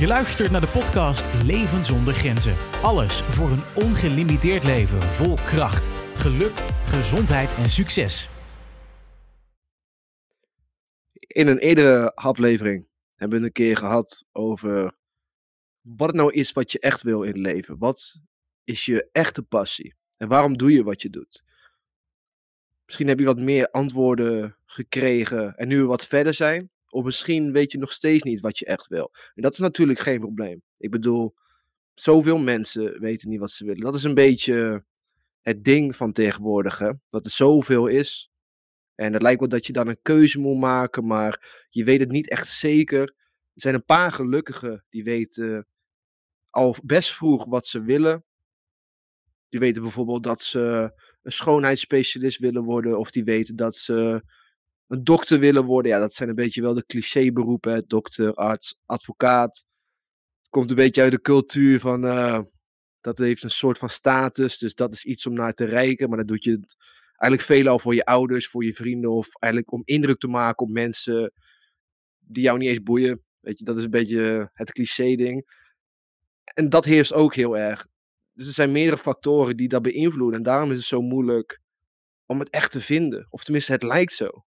Je luistert naar de podcast Leven zonder grenzen. Alles voor een ongelimiteerd leven vol kracht, geluk, gezondheid en succes. In een eerdere aflevering hebben we een keer gehad over wat het nou is wat je echt wil in het leven. Wat is je echte passie? En waarom doe je wat je doet? Misschien heb je wat meer antwoorden gekregen en nu we wat verder zijn. Of misschien weet je nog steeds niet wat je echt wil. En dat is natuurlijk geen probleem. Ik bedoel, zoveel mensen weten niet wat ze willen. Dat is een beetje het ding van tegenwoordig. Dat er zoveel is. En het lijkt wel dat je dan een keuze moet maken, maar je weet het niet echt zeker. Er zijn een paar gelukkigen die weten al best vroeg wat ze willen. Die weten bijvoorbeeld dat ze een schoonheidsspecialist willen worden, of die weten dat ze een dokter willen worden. Ja, dat zijn een beetje wel de clichéberoepen. Dokter, arts, advocaat. Het komt een beetje uit de cultuur van. Uh, dat heeft een soort van status. Dus dat is iets om naar te reiken. Maar dan doe je eigenlijk veelal voor je ouders, voor je vrienden. Of eigenlijk om indruk te maken op mensen die jou niet eens boeien. Weet je, dat is een beetje het cliché-ding. En dat heerst ook heel erg. Dus er zijn meerdere factoren die dat beïnvloeden. En daarom is het zo moeilijk om het echt te vinden. Of tenminste, het lijkt zo.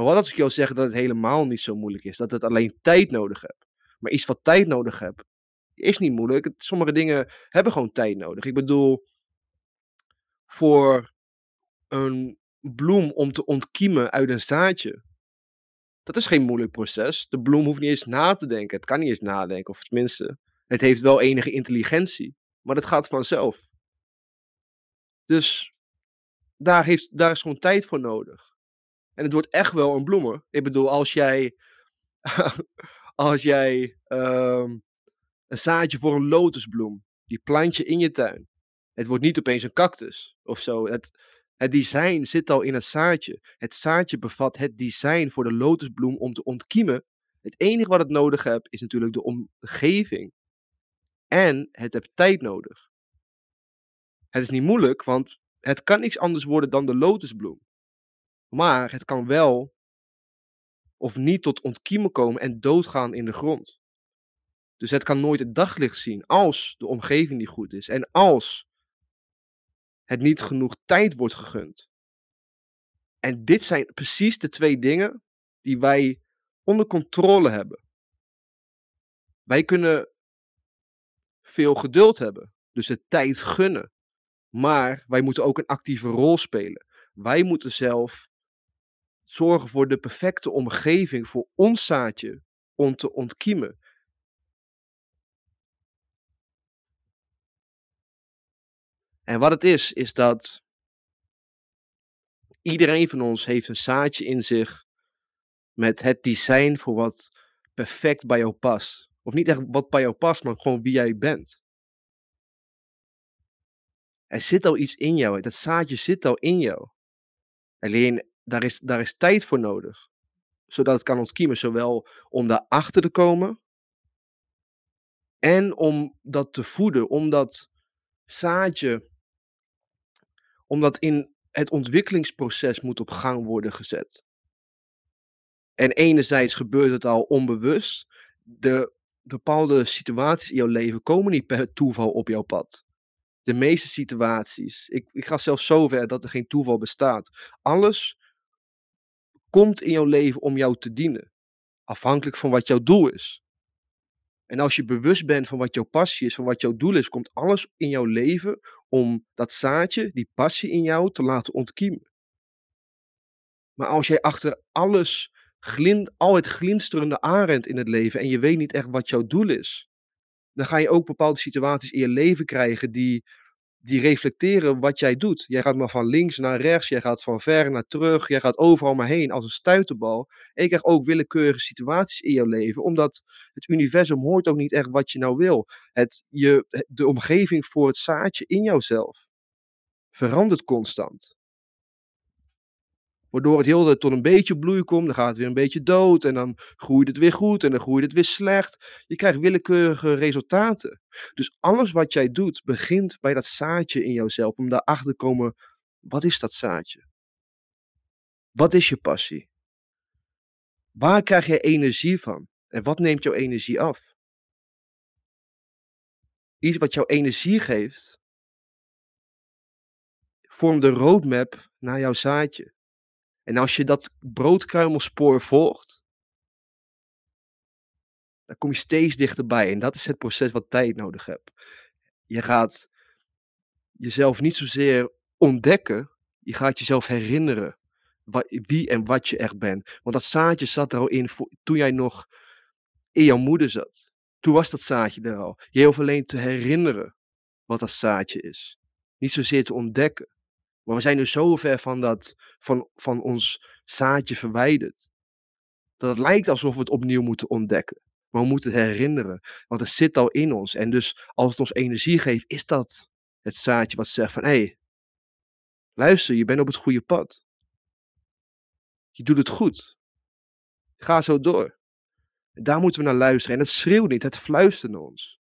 Maar wat als ik jou zeg dat het helemaal niet zo moeilijk is? Dat het alleen tijd nodig hebt. Maar iets wat tijd nodig hebt, is niet moeilijk. Sommige dingen hebben gewoon tijd nodig. Ik bedoel, voor een bloem om te ontkiemen uit een zaadje. Dat is geen moeilijk proces. De bloem hoeft niet eens na te denken. Het kan niet eens nadenken, of tenminste, het heeft wel enige intelligentie. Maar dat gaat vanzelf. Dus daar, heeft, daar is gewoon tijd voor nodig. En het wordt echt wel een bloemen. Ik bedoel, als jij, als jij um, een zaadje voor een lotusbloem, die plant je in je tuin. Het wordt niet opeens een cactus of zo. Het, het design zit al in het zaadje. Het zaadje bevat het design voor de lotusbloem om te ontkiemen. Het enige wat het nodig hebt is natuurlijk de omgeving. En het hebt tijd nodig. Het is niet moeilijk, want het kan niks anders worden dan de lotusbloem. Maar het kan wel of niet tot ontkiemen komen en doodgaan in de grond. Dus het kan nooit het daglicht zien als de omgeving niet goed is en als het niet genoeg tijd wordt gegund. En dit zijn precies de twee dingen die wij onder controle hebben. Wij kunnen veel geduld hebben, dus de tijd gunnen. Maar wij moeten ook een actieve rol spelen. Wij moeten zelf zorgen voor de perfecte omgeving voor ons zaadje om te ontkiemen. En wat het is, is dat iedereen van ons heeft een zaadje in zich met het design voor wat perfect bij jou past. Of niet echt wat bij jou past, maar gewoon wie jij bent. Er zit al iets in jou, dat zaadje zit al in jou. Alleen daar is, daar is tijd voor nodig. Zodat het kan ontkiemen, zowel om daarachter te komen en om dat te voeden, om dat zaadje, omdat in het ontwikkelingsproces moet op gang worden gezet. En enerzijds gebeurt het al onbewust. De bepaalde situaties in jouw leven komen niet per toeval op jouw pad. De meeste situaties. Ik, ik ga zelfs zover dat er geen toeval bestaat. Alles komt in jouw leven om jou te dienen. Afhankelijk van wat jouw doel is. En als je bewust bent van wat jouw passie is, van wat jouw doel is, komt alles in jouw leven om dat zaadje, die passie in jou, te laten ontkiemen. Maar als jij achter alles, glint, al het glinsterende aanrent in het leven en je weet niet echt wat jouw doel is, dan ga je ook bepaalde situaties in je leven krijgen die die reflecteren wat jij doet. Jij gaat maar van links naar rechts, jij gaat van ver naar terug, jij gaat overal maar heen als een stuiterbal. En je krijgt ook willekeurige situaties in jouw leven, omdat het universum hoort ook niet echt wat je nou wil. Het, je, de omgeving voor het zaadje in jouzelf verandert constant. Waardoor het heel tot een beetje bloei komt, dan gaat het weer een beetje dood en dan groeit het weer goed en dan groeit het weer slecht. Je krijgt willekeurige resultaten. Dus alles wat jij doet begint bij dat zaadje in jouzelf om daarachter te komen, wat is dat zaadje? Wat is je passie? Waar krijg je energie van? En wat neemt jouw energie af? iets wat jou energie geeft, vormt de roadmap naar jouw zaadje. En als je dat broodkruimelspoor volgt, dan kom je steeds dichterbij. En dat is het proces wat tijd nodig hebt. Je gaat jezelf niet zozeer ontdekken, je gaat jezelf herinneren wat, wie en wat je echt bent. Want dat zaadje zat er al in toen jij nog in jouw moeder zat. Toen was dat zaadje er al. Je hoeft alleen te herinneren wat dat zaadje is. Niet zozeer te ontdekken. Maar we zijn nu zo ver van, dat, van, van ons zaadje verwijderd. Dat het lijkt alsof we het opnieuw moeten ontdekken. Maar we moeten het herinneren. Want het zit al in ons. En dus als het ons energie geeft, is dat het zaadje wat zegt van... Hé, hey, luister, je bent op het goede pad. Je doet het goed. Ga zo door. Daar moeten we naar luisteren. En het schreeuwt niet, het fluistert naar ons.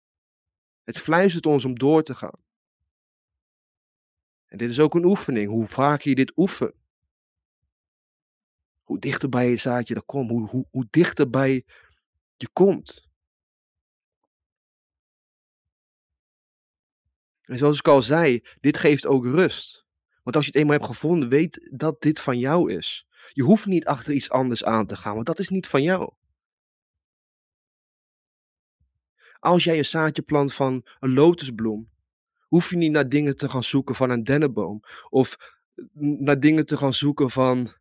Het fluistert ons om door te gaan. En dit is ook een oefening. Hoe vaker je dit oefent, hoe dichter bij je zaadje er komt, hoe, hoe, hoe dichterbij je komt. En zoals ik al zei, dit geeft ook rust. Want als je het eenmaal hebt gevonden, weet dat dit van jou is. Je hoeft niet achter iets anders aan te gaan, want dat is niet van jou. Als jij een zaadje plant van een lotusbloem, hoef je niet naar dingen te gaan zoeken van een dennenboom. Of naar dingen te gaan zoeken van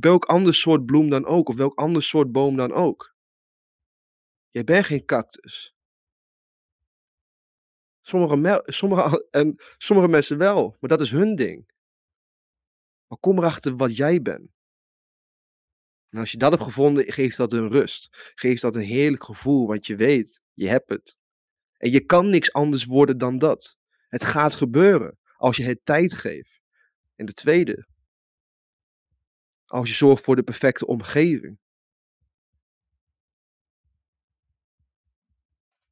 welk ander soort bloem dan ook. Of welk ander soort boom dan ook. Jij bent geen cactus. Sommige, sommige, en sommige mensen wel, maar dat is hun ding. Maar kom erachter wat jij bent. En als je dat hebt gevonden, geeft dat een rust. Geeft dat een heerlijk gevoel, want je weet, je hebt het. En je kan niks anders worden dan dat. Het gaat gebeuren als je het tijd geeft. En de tweede, als je zorgt voor de perfecte omgeving.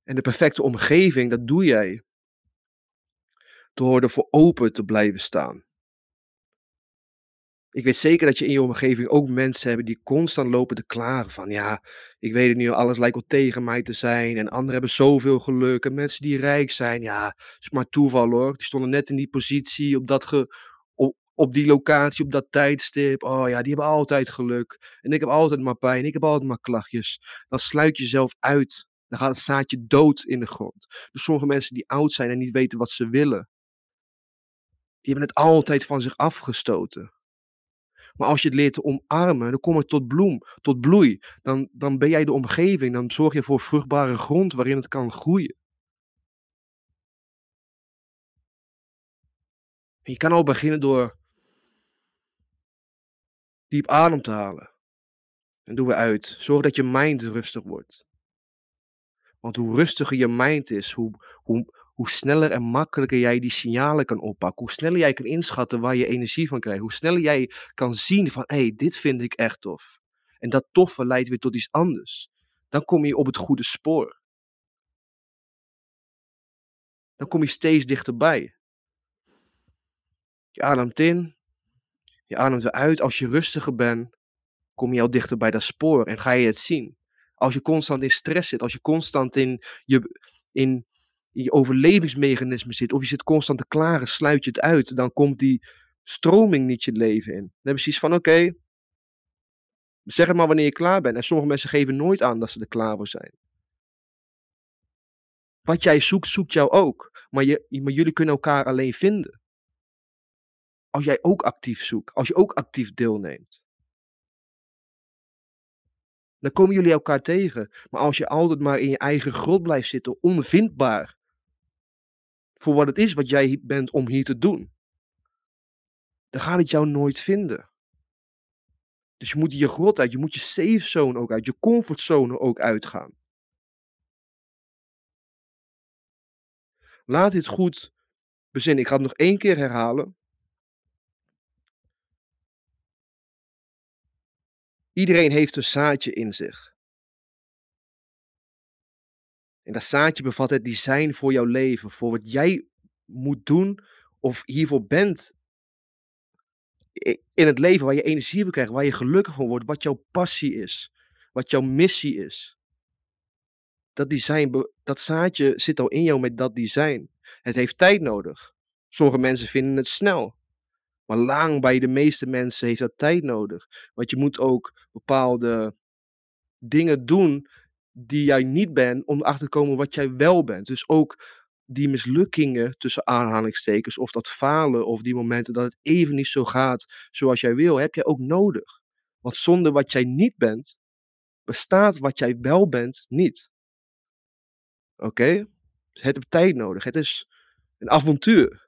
En de perfecte omgeving, dat doe jij door ervoor open te blijven staan. Ik weet zeker dat je in je omgeving ook mensen hebt die constant lopen te klagen van ja, ik weet het niet, alles lijkt wel tegen mij te zijn en anderen hebben zoveel geluk en mensen die rijk zijn, ja, is maar toeval hoor. Die stonden net in die positie op dat ge, op, op die locatie, op dat tijdstip. Oh ja, die hebben altijd geluk en ik heb altijd maar pijn, ik heb altijd maar klachtjes. Dan sluit je jezelf uit. Dan gaat het zaadje dood in de grond. Dus sommige mensen die oud zijn en niet weten wat ze willen, die hebben het altijd van zich afgestoten. Maar als je het leert te omarmen, dan kom je tot bloem, tot bloei. Dan, dan ben jij de omgeving, dan zorg je voor vruchtbare grond waarin het kan groeien. En je kan al beginnen door diep adem te halen. En doen we uit. Zorg dat je mind rustig wordt. Want hoe rustiger je mind is, hoe, hoe, hoe sneller en makkelijker jij die signalen kan oppakken. Hoe sneller jij kan inschatten waar je energie van krijgt. Hoe sneller jij kan zien van, hé, hey, dit vind ik echt tof. En dat toffe leidt weer tot iets anders. Dan kom je op het goede spoor. Dan kom je steeds dichterbij. Je ademt in, je ademt weer uit. Als je rustiger bent, kom je al dichter bij dat spoor en ga je het zien. Als je constant in stress zit, als je constant in, je, in in je overlevingsmechanisme zit, of je zit constant te klagen, sluit je het uit, dan komt die stroming niet je leven in. Dan heb je zoiets van, oké, zeg het maar wanneer je klaar bent. En sommige mensen geven nooit aan dat ze er klaar voor zijn. Wat jij zoekt, zoekt jou ook. Maar, je, maar jullie kunnen elkaar alleen vinden. Als jij ook actief zoekt, als je ook actief deelneemt. Dan komen jullie elkaar tegen. Maar als je altijd maar in je eigen grot blijft zitten, onvindbaar, voor wat het is wat jij bent om hier te doen, dan gaat het jou nooit vinden. Dus je moet je grot uit, je moet je safe zone ook uit, je comfortzone ook uitgaan. Laat dit goed bezinnen. Ik ga het nog één keer herhalen. Iedereen heeft een zaadje in zich. En dat zaadje bevat het design voor jouw leven, voor wat jij moet doen of hiervoor bent in het leven, waar je energie van krijgt, waar je gelukkig van wordt, wat jouw passie is, wat jouw missie is. dat design, dat zaadje zit al in jou met dat design. Het heeft tijd nodig. Sommige mensen vinden het snel. Maar lang bij de meeste mensen heeft dat tijd nodig. Want je moet ook bepaalde dingen doen die jij niet bent om erachter te komen wat jij wel bent. Dus ook die mislukkingen tussen aanhalingstekens of dat falen of die momenten dat het even niet zo gaat zoals jij wil, heb jij ook nodig. Want zonder wat jij niet bent, bestaat wat jij wel bent niet. Oké? Het heeft tijd nodig. Het is een avontuur.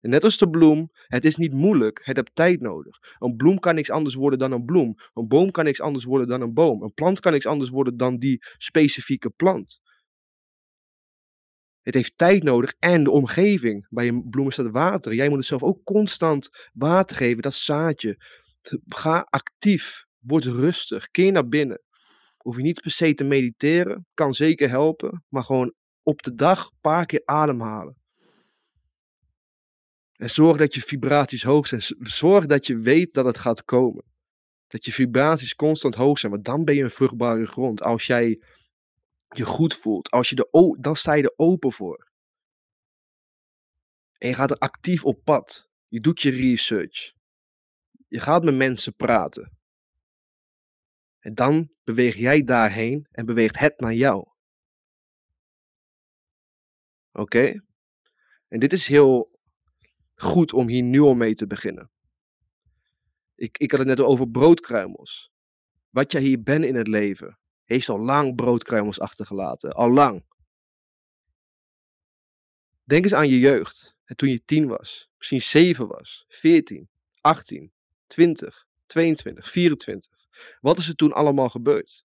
Net als de bloem, het is niet moeilijk, het heeft tijd nodig. Een bloem kan niks anders worden dan een bloem. Een boom kan niks anders worden dan een boom. Een plant kan niks anders worden dan die specifieke plant. Het heeft tijd nodig en de omgeving. Bij een bloem staat water. Jij moet het zelf ook constant water geven, dat zaadje. Ga actief, word rustig, keer naar binnen. Hoef je niet per se te mediteren, kan zeker helpen, maar gewoon op de dag een paar keer ademhalen. En zorg dat je vibraties hoog zijn. Zorg dat je weet dat het gaat komen. Dat je vibraties constant hoog zijn, want dan ben je een vruchtbare grond. Als jij je goed voelt, als je de, dan sta je er open voor. En je gaat er actief op pad. Je doet je research. Je gaat met mensen praten. En dan beweeg jij daarheen en beweegt het naar jou. Oké? En dit is heel goed om hier nu al mee te beginnen. Ik, ik had het net over broodkruimels. Wat jij hier bent in het leven, heeft al lang broodkruimels achtergelaten. Al lang. Denk eens aan je jeugd. Toen je tien was, misschien zeven was, veertien, achttien, twintig, 22, 24. Wat is er toen allemaal gebeurd?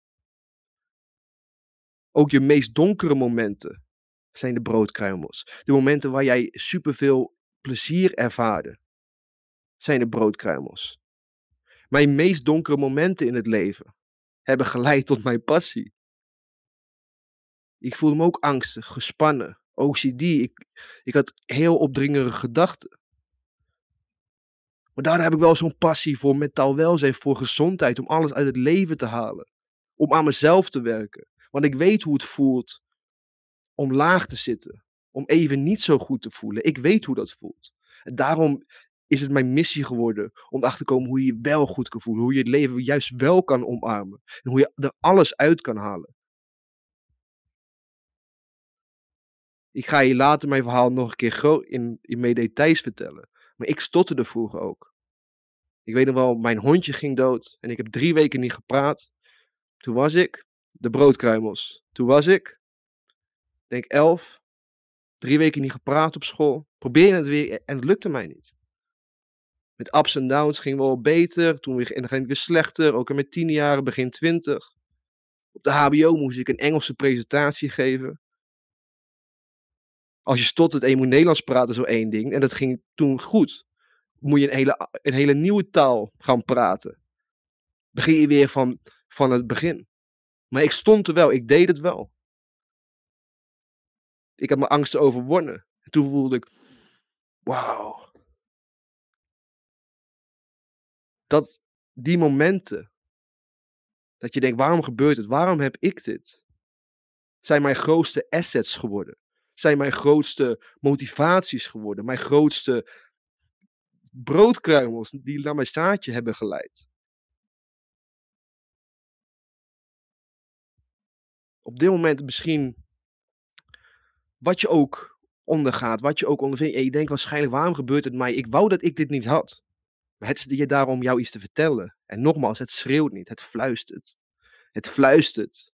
Ook je meest donkere momenten zijn de broodkruimels. De momenten waar jij superveel plezier ervaarde, zijn de broodkruimels. Mijn meest donkere momenten in het leven hebben geleid tot mijn passie. Ik voelde me ook angstig, gespannen, OCD. Ik, ik had heel opdringerige gedachten. Maar daar heb ik wel zo'n passie voor mentaal welzijn, voor gezondheid, om alles uit het leven te halen. Om aan mezelf te werken. Want ik weet hoe het voelt om laag te zitten. Om even niet zo goed te voelen. Ik weet hoe dat voelt. En daarom is het mijn missie geworden om erachter te komen hoe je je wel goed kan voelen. Hoe je het leven juist wel kan omarmen. En hoe je er alles uit kan halen. Ik ga je later mijn verhaal nog een keer in, in meer details vertellen. Maar ik stotterde vroeger ook. Ik weet nog wel, mijn hondje ging dood en ik heb drie weken niet gepraat. Toen was ik de broodkruimels. Toen was ik, denk elf, drie weken niet gepraat op school. Probeer het weer en het lukte mij niet. Met ups en downs ging wel beter, toen ging het weer slechter, ook in mijn tien jaren, begin twintig. Op de HBO moest ik een Engelse presentatie geven. Als je stottert en je moet Nederlands praten, zo één ding. En dat ging toen goed. Moet je een hele, een hele nieuwe taal gaan praten. Begin je weer van, van het begin. Maar ik stond er wel, ik deed het wel. Ik had mijn angsten overwonnen. En toen voelde ik, wauw. Dat die momenten, dat je denkt, waarom gebeurt het? Waarom heb ik dit? Zijn mijn grootste assets geworden zijn mijn grootste motivaties geworden. Mijn grootste broodkruimels die naar mijn zaadje hebben geleid. Op dit moment misschien wat je ook ondergaat, wat je ook ondervindt. En je denkt waarschijnlijk, waarom gebeurt het mij? Ik wou dat ik dit niet had. Maar het is je daarom jou iets te vertellen. En nogmaals, het schreeuwt niet, het fluistert. Het fluistert.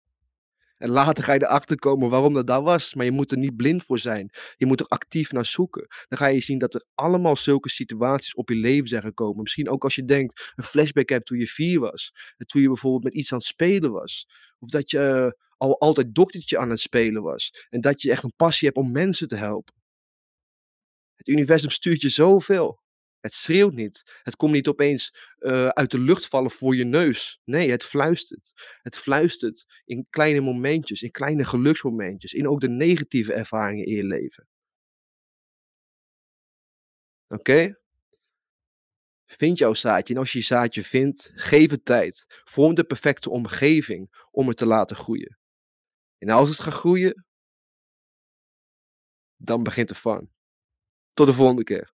En later ga je erachter komen waarom dat daar was. Maar je moet er niet blind voor zijn. Je moet er actief naar zoeken. Dan ga je zien dat er allemaal zulke situaties op je leven zijn gekomen. Misschien ook als je denkt, een flashback hebt toen je vier was. En toen je bijvoorbeeld met iets aan het spelen was. Of dat je uh, al altijd doktertje aan het spelen was. En dat je echt een passie hebt om mensen te helpen. Het universum stuurt je zoveel. Het schreeuwt niet. Het komt niet opeens uh, uit de lucht vallen voor je neus. Nee, het fluistert. Het fluistert in kleine momentjes, in kleine geluksmomentjes, in ook de negatieve ervaringen in je leven. Oké? Vind jouw zaadje en als je je zaadje vindt, geef het tijd. Vorm de perfecte omgeving om het te laten groeien. En als het gaat groeien, dan begint de fun. Tot de volgende keer.